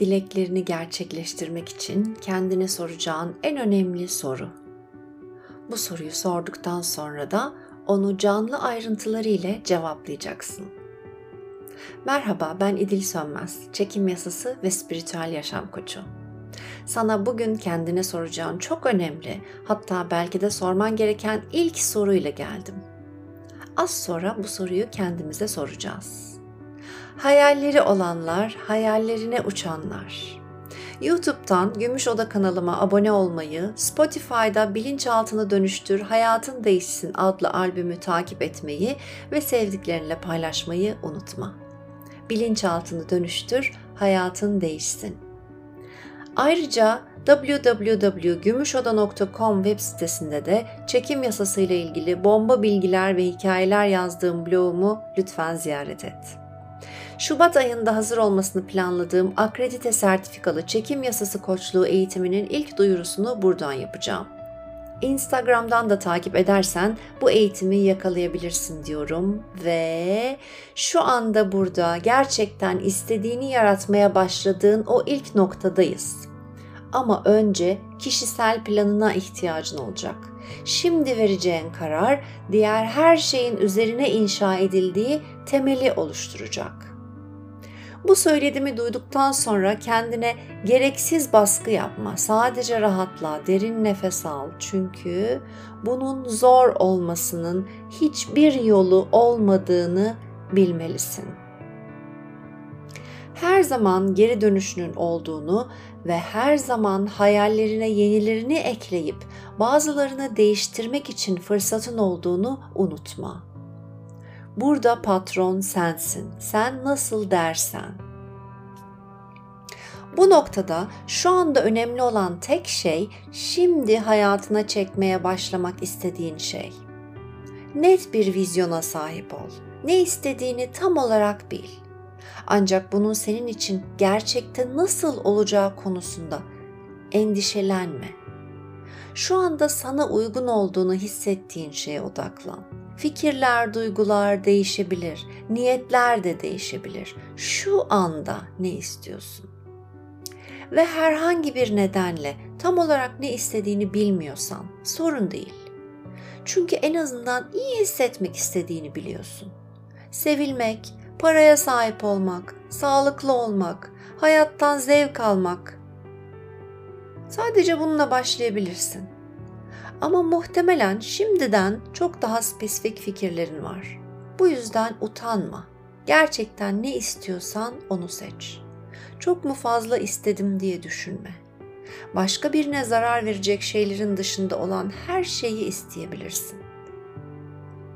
dileklerini gerçekleştirmek için kendine soracağın en önemli soru. Bu soruyu sorduktan sonra da onu canlı ayrıntıları ile cevaplayacaksın. Merhaba ben İdil Sönmez, çekim yasası ve spiritüel yaşam koçu. Sana bugün kendine soracağın çok önemli, hatta belki de sorman gereken ilk soruyla geldim. Az sonra bu soruyu kendimize soracağız. Hayalleri olanlar, hayallerine uçanlar. YouTube'dan Gümüş Oda kanalıma abone olmayı, Spotify'da Bilinçaltını Dönüştür, Hayatın Değişsin adlı albümü takip etmeyi ve sevdiklerinle paylaşmayı unutma. Bilinçaltını dönüştür, hayatın değişsin. Ayrıca www.gümüşoda.com web sitesinde de çekim yasası ile ilgili bomba bilgiler ve hikayeler yazdığım blogumu lütfen ziyaret et. Şubat ayında hazır olmasını planladığım akredite sertifikalı çekim yasası koçluğu eğitiminin ilk duyurusunu buradan yapacağım. Instagram'dan da takip edersen bu eğitimi yakalayabilirsin diyorum ve şu anda burada gerçekten istediğini yaratmaya başladığın o ilk noktadayız. Ama önce kişisel planına ihtiyacın olacak. Şimdi vereceğin karar diğer her şeyin üzerine inşa edildiği temeli oluşturacak. Bu söylediğimi duyduktan sonra kendine gereksiz baskı yapma. Sadece rahatla, derin nefes al. Çünkü bunun zor olmasının hiçbir yolu olmadığını bilmelisin. Her zaman geri dönüşünün olduğunu ve her zaman hayallerine yenilerini ekleyip bazılarını değiştirmek için fırsatın olduğunu unutma. Burada patron sensin. Sen nasıl dersen. Bu noktada şu anda önemli olan tek şey şimdi hayatına çekmeye başlamak istediğin şey. Net bir vizyona sahip ol. Ne istediğini tam olarak bil. Ancak bunun senin için gerçekte nasıl olacağı konusunda endişelenme. Şu anda sana uygun olduğunu hissettiğin şeye odaklan Fikirler, duygular değişebilir, niyetler de değişebilir. Şu anda ne istiyorsun? Ve herhangi bir nedenle tam olarak ne istediğini bilmiyorsan sorun değil. Çünkü en azından iyi hissetmek istediğini biliyorsun. Sevilmek, paraya sahip olmak, sağlıklı olmak, hayattan zevk almak. Sadece bununla başlayabilirsin. Ama muhtemelen şimdiden çok daha spesifik fikirlerin var. Bu yüzden utanma. Gerçekten ne istiyorsan onu seç. Çok mu fazla istedim diye düşünme. Başka birine zarar verecek şeylerin dışında olan her şeyi isteyebilirsin.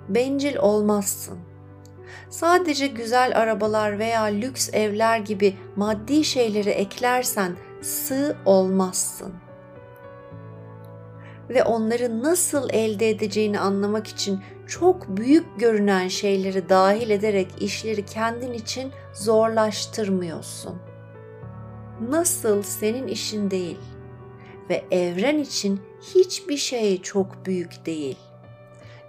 Bencil olmazsın. Sadece güzel arabalar veya lüks evler gibi maddi şeyleri eklersen sığ olmazsın ve onları nasıl elde edeceğini anlamak için çok büyük görünen şeyleri dahil ederek işleri kendin için zorlaştırmıyorsun. Nasıl senin işin değil ve evren için hiçbir şey çok büyük değil.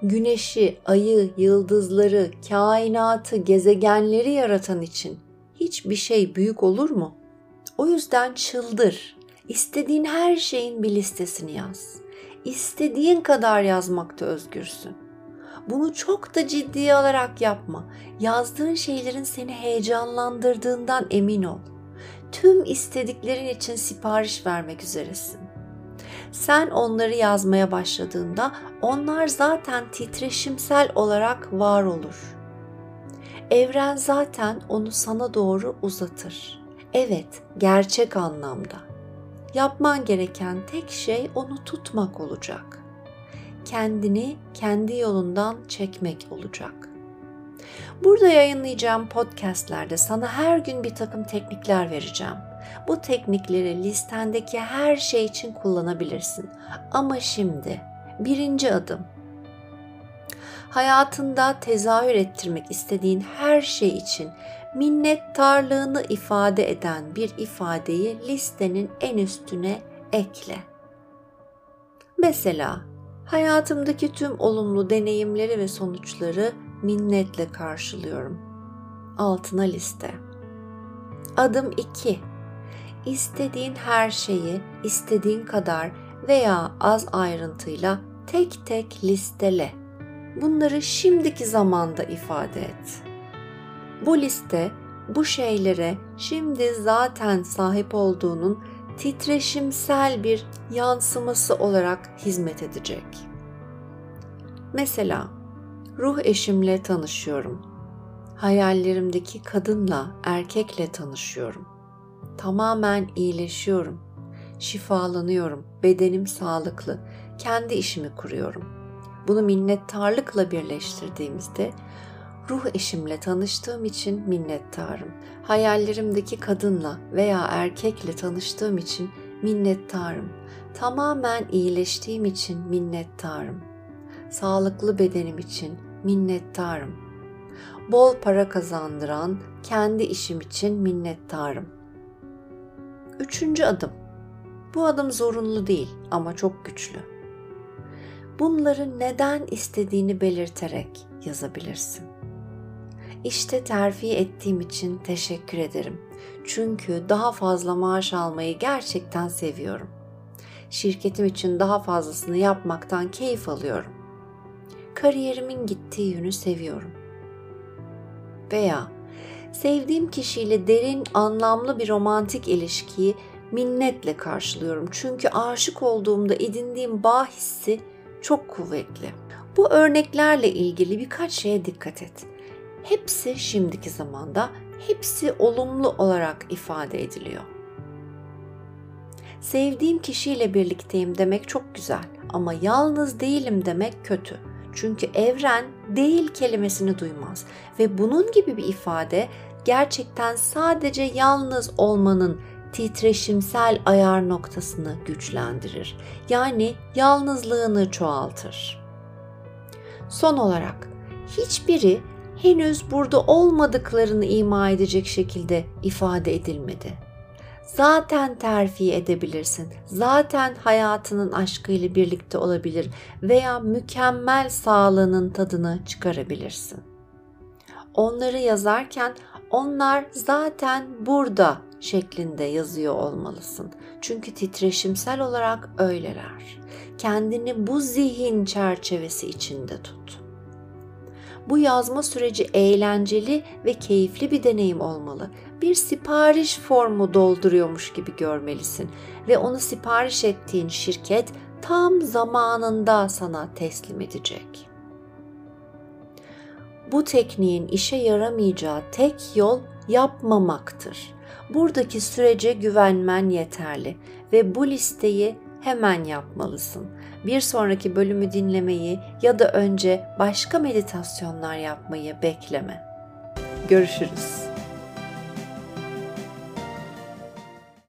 Güneşi, ayı, yıldızları, kainatı, gezegenleri yaratan için hiçbir şey büyük olur mu? O yüzden çıldır. İstediğin her şeyin bir listesini yaz istediğin kadar yazmakta özgürsün. Bunu çok da ciddiye alarak yapma. Yazdığın şeylerin seni heyecanlandırdığından emin ol. Tüm istediklerin için sipariş vermek üzeresin. Sen onları yazmaya başladığında onlar zaten titreşimsel olarak var olur. Evren zaten onu sana doğru uzatır. Evet, gerçek anlamda yapman gereken tek şey onu tutmak olacak. Kendini kendi yolundan çekmek olacak. Burada yayınlayacağım podcastlerde sana her gün bir takım teknikler vereceğim. Bu teknikleri listendeki her şey için kullanabilirsin. Ama şimdi birinci adım hayatında tezahür ettirmek istediğin her şey için minnettarlığını ifade eden bir ifadeyi listenin en üstüne ekle. Mesela hayatımdaki tüm olumlu deneyimleri ve sonuçları minnetle karşılıyorum. Altına liste. Adım 2. istediğin her şeyi istediğin kadar veya az ayrıntıyla tek tek listele. Bunları şimdiki zamanda ifade et. Bu liste bu şeylere şimdi zaten sahip olduğunun titreşimsel bir yansıması olarak hizmet edecek. Mesela ruh eşimle tanışıyorum. Hayallerimdeki kadınla, erkekle tanışıyorum. Tamamen iyileşiyorum. Şifalanıyorum. Bedenim sağlıklı. Kendi işimi kuruyorum. Bunu minnettarlıkla birleştirdiğimizde ruh eşimle tanıştığım için minnettarım. Hayallerimdeki kadınla veya erkekle tanıştığım için minnettarım. Tamamen iyileştiğim için minnettarım. Sağlıklı bedenim için minnettarım. Bol para kazandıran kendi işim için minnettarım. Üçüncü adım. Bu adım zorunlu değil ama çok güçlü. Bunları neden istediğini belirterek yazabilirsin. İşte terfi ettiğim için teşekkür ederim. Çünkü daha fazla maaş almayı gerçekten seviyorum. Şirketim için daha fazlasını yapmaktan keyif alıyorum. Kariyerimin gittiği yönü seviyorum. Veya sevdiğim kişiyle derin, anlamlı bir romantik ilişkiyi minnetle karşılıyorum. Çünkü aşık olduğumda edindiğim bağ hissi çok kuvvetli. Bu örneklerle ilgili birkaç şeye dikkat et. Hepsi şimdiki zamanda, hepsi olumlu olarak ifade ediliyor. Sevdiğim kişiyle birlikteyim demek çok güzel ama yalnız değilim demek kötü. Çünkü evren değil kelimesini duymaz ve bunun gibi bir ifade gerçekten sadece yalnız olmanın titreşimsel ayar noktasını güçlendirir. Yani yalnızlığını çoğaltır. Son olarak hiçbiri henüz burada olmadıklarını ima edecek şekilde ifade edilmedi. Zaten terfi edebilirsin. Zaten hayatının aşkıyla birlikte olabilir veya mükemmel sağlığının tadını çıkarabilirsin. Onları yazarken onlar zaten burada şeklinde yazıyor olmalısın. Çünkü titreşimsel olarak öyleler. Kendini bu zihin çerçevesi içinde tut. Bu yazma süreci eğlenceli ve keyifli bir deneyim olmalı. Bir sipariş formu dolduruyormuş gibi görmelisin ve onu sipariş ettiğin şirket tam zamanında sana teslim edecek. Bu tekniğin işe yaramayacağı tek yol yapmamaktır. Buradaki sürece güvenmen yeterli ve bu listeyi hemen yapmalısın. Bir sonraki bölümü dinlemeyi ya da önce başka meditasyonlar yapmayı bekleme. Görüşürüz.